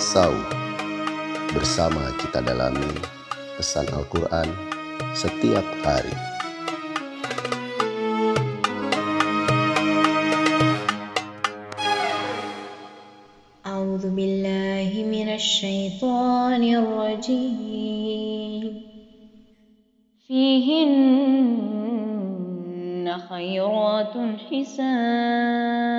Sau Bersama kita dalami pesan Al-Quran setiap hari. A'udhu billahi minasyaitonir rajim Fihinna khairatun hisan.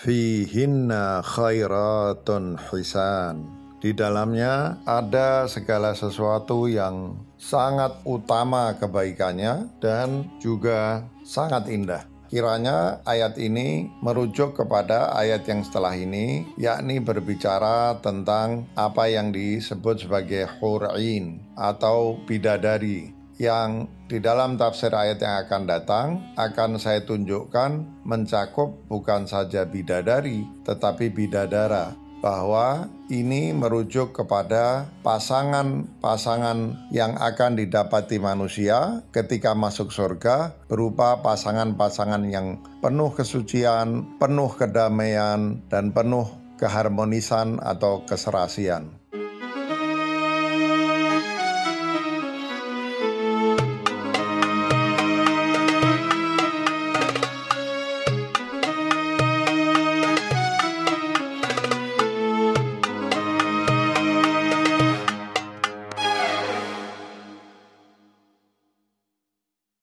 Fihinna khairatun hisan. Di dalamnya ada segala sesuatu yang sangat utama kebaikannya dan juga sangat indah. Kiranya ayat ini merujuk kepada ayat yang setelah ini, yakni berbicara tentang apa yang disebut sebagai hur'in atau bidadari yang di dalam tafsir ayat yang akan datang akan saya tunjukkan mencakup bukan saja bidadari tetapi bidadara bahwa ini merujuk kepada pasangan-pasangan yang akan didapati manusia ketika masuk surga berupa pasangan-pasangan yang penuh kesucian, penuh kedamaian, dan penuh keharmonisan atau keserasian.